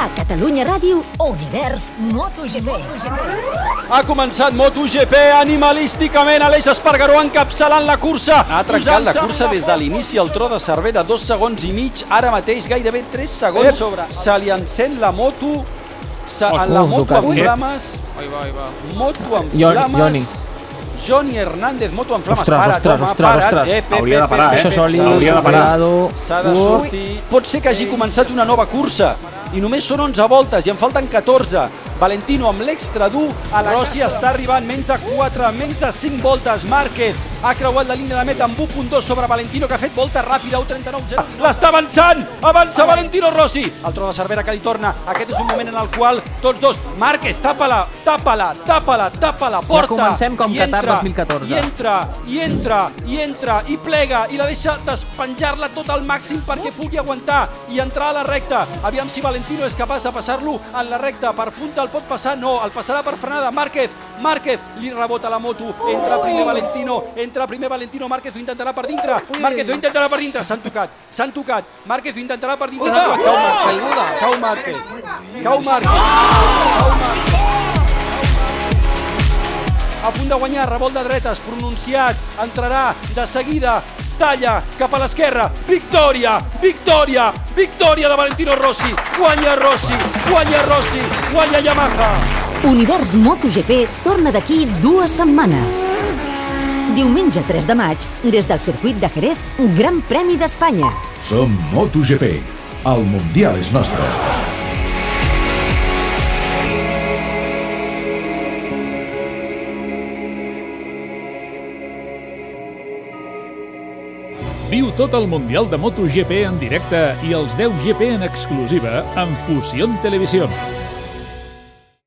A Catalunya Ràdio, Univers MotoGP. Ha començat MotoGP animalísticament, Aleix Espargaró encapçalant la cursa. Ha trencat la cursa des de l'inici al tro de Cervera, dos segons i mig, ara mateix gairebé 3 segons Ep. sobre. Se li encén la moto, se, Ostres, la moto Ducati. en flames, Ahí va, ahí va. moto en Joni- flames. Joni. Johnny Hernández, moto en flames. Ostres, Para, ostres, ostres, para't. ostres. Ep, ep, Hauria de parar, eh? Això ep, soli, s'ha hauria de parar. S'ha de sortir. Pot ser que hagi començat una nova cursa i només són 11 voltes i en falten 14. Valentino amb l'extra dur. A la Rossi està arribant menys de 4, menys de 5 voltes. Márquez ha creuat la línia de meta amb 1.2 sobre Valentino que ha fet volta ràpida, 1.39.0. L'està avançant! Avança Valentino Rossi! El tro de Cervera que li torna. Aquest és un moment en el qual tots dos... Márquez, tapa-la, tapa-la, tapa-la, tapa-la, porta! comencem com Qatar entra, 2014. I entra, i entra, i entra, i plega, i la deixa despenjar-la tot al màxim perquè pugui aguantar i entrar a la recta. Aviam si Valentino és capaç de passar-lo en la recta. Per punta el pot passar? No, el passarà per frenada. Márquez, Márquez, li rebota la moto. Entra primer Valentino, entra primer Valentino. Márquez ho intentarà per dintre. Márquez ho intentarà per dintre. S'han tocat, s'han tocat. Márquez ho intentarà per dintre. S'han tocat. Cau Márquez. Cau Márquez. Cau Márquez. Cau Márquez. a punt de guanyar, revolt de dretes, pronunciat, entrarà de seguida, talla cap a l'esquerra, victòria, victòria, victòria de Valentino Rossi, guanya Rossi, guanya Rossi, guanya Yamaha. Univers MotoGP torna d'aquí dues setmanes. Diumenge 3 de maig, des del circuit de Jerez, Gran Premi d'Espanya. Som MotoGP. El Mundial és nostre. Viu tot el Mundial de MotoGP en directe i els 10 GP en exclusiva amb Fusión Televisión.